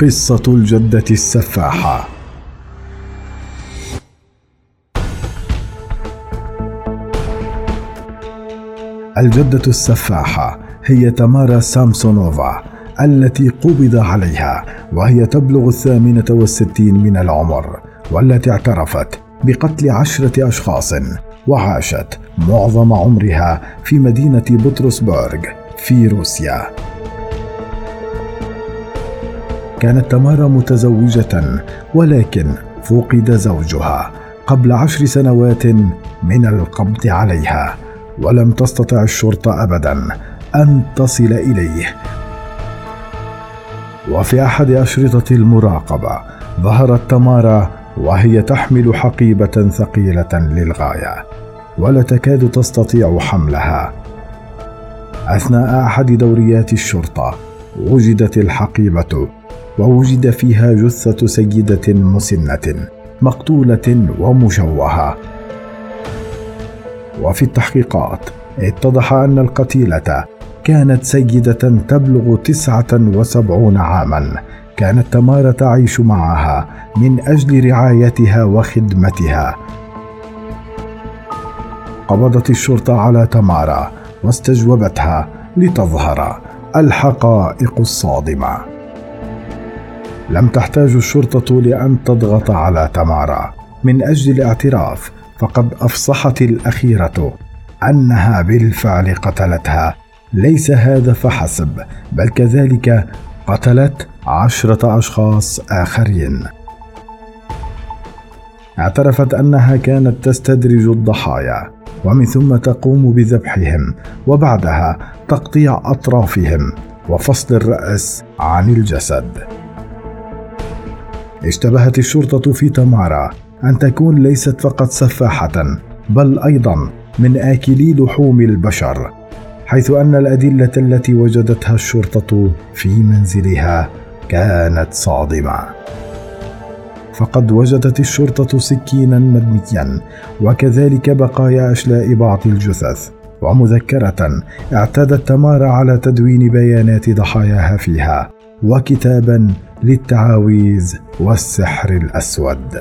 قصة الجدة السفاحة. الجدة السفاحة هي تمارا سامسونوفا التي قبض عليها وهي تبلغ الثامنة والستين من العمر والتي اعترفت بقتل عشرة أشخاص وعاشت معظم عمرها في مدينة بطرسبرغ في روسيا. كانت تمارا متزوجة ولكن فقد زوجها قبل عشر سنوات من القبض عليها ولم تستطع الشرطة أبدا أن تصل إليه. وفي أحد أشرطة المراقبة ظهرت تمارا وهي تحمل حقيبة ثقيلة للغاية ولا تكاد تستطيع حملها. أثناء أحد دوريات الشرطة وجدت الحقيبة ووجد فيها جثة سيدة مسنة مقتولة ومشوهة. وفي التحقيقات اتضح أن القتيلة كانت سيدة تبلغ تسعة وسبعون عاما. كانت تمارا تعيش معها من أجل رعايتها وخدمتها. قبضت الشرطة على تمارا واستجوبتها لتظهر الحقائق الصادمة. لم تحتاج الشرطة لأن تضغط على تمارا. من أجل الاعتراف فقد أفصحت الأخيرة أنها بالفعل قتلتها. ليس هذا فحسب بل كذلك قتلت عشرة أشخاص آخرين. اعترفت أنها كانت تستدرج الضحايا ومن ثم تقوم بذبحهم وبعدها تقطيع أطرافهم وفصل الرأس عن الجسد. اشتبهت الشرطة في تمارا أن تكون ليست فقط سفاحة بل أيضا من آكلي لحوم البشر حيث أن الأدلة التي وجدتها الشرطة في منزلها كانت صادمة. فقد وجدت الشرطة سكينا مدميا وكذلك بقايا أشلاء بعض الجثث ومذكرة اعتادت تمارا على تدوين بيانات ضحاياها فيها وكتابا للتعاويذ والسحر الأسود.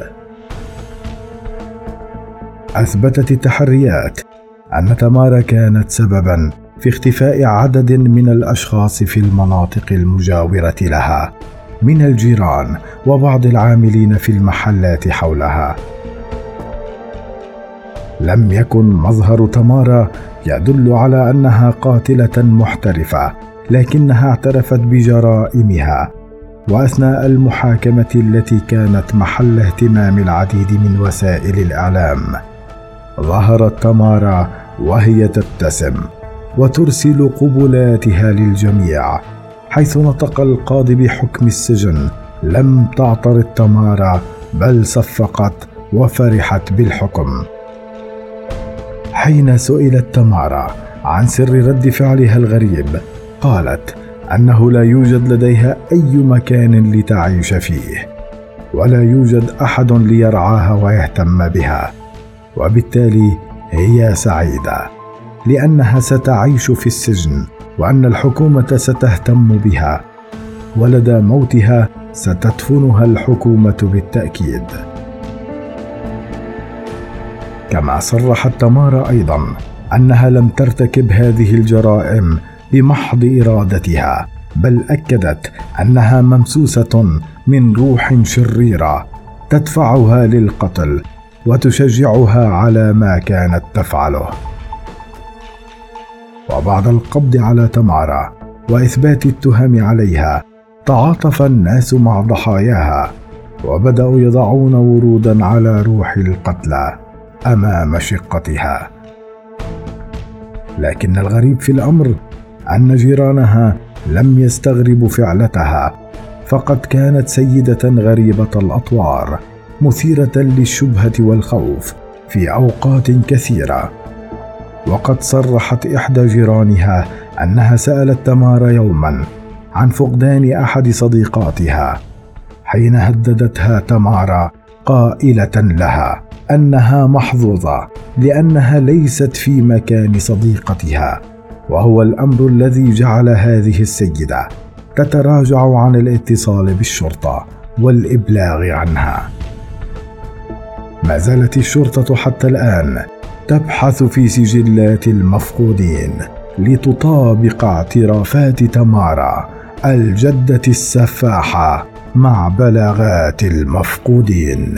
أثبتت التحريات أن تمارا كانت سببا في اختفاء عدد من الأشخاص في المناطق المجاورة لها من الجيران وبعض العاملين في المحلات حولها. لم يكن مظهر تمارا يدل على أنها قاتلة محترفة لكنها اعترفت بجرائمها. وأثناء المحاكمة التي كانت محل اهتمام العديد من وسائل الإعلام ظهرت تمارا وهي تبتسم وترسل قبلاتها للجميع حيث نطق القاضي بحكم السجن لم تعترض تمارا بل صفقت وفرحت بالحكم. حين سئلت تمارا عن سر رد فعلها الغريب قالت أنه لا يوجد لديها أي مكان لتعيش فيه ولا يوجد أحد ليرعاها ويهتم بها وبالتالي هي سعيدة لأنها ستعيش في السجن وأن الحكومة ستهتم بها ولدى موتها ستدفنها الحكومة بالتأكيد. كما صرحت تمارا أيضا أنها لم ترتكب هذه الجرائم بمحض إرادتها بل أكدت أنها ممسوسة من روح شريرة تدفعها للقتل وتشجعها على ما كانت تفعله. وبعد القبض على تمارا وإثبات التهم عليها تعاطف الناس مع ضحاياها وبدأوا يضعون ورودا على روح القتلى أمام شقتها. لكن الغريب في الأمر أن جيرانها لم يستغربوا فعلتها فقد كانت سيدة غريبة الأطوار مثيرة للشبهة والخوف في أوقات كثيرة. وقد صرحت إحدى جيرانها أنها سألت تمارا يوما عن فقدان أحد صديقاتها حين هددتها تمارا قائلة لها أنها محظوظة لأنها ليست في مكان صديقتها. وهو الأمر الذي جعل هذه السيده تتراجع عن الاتصال بالشرطة والإبلاغ عنها. ما زالت الشرطة حتى الآن تبحث في سجلات المفقودين لتطابق اعترافات تمارا الجدة السفاحة مع بلاغات المفقودين.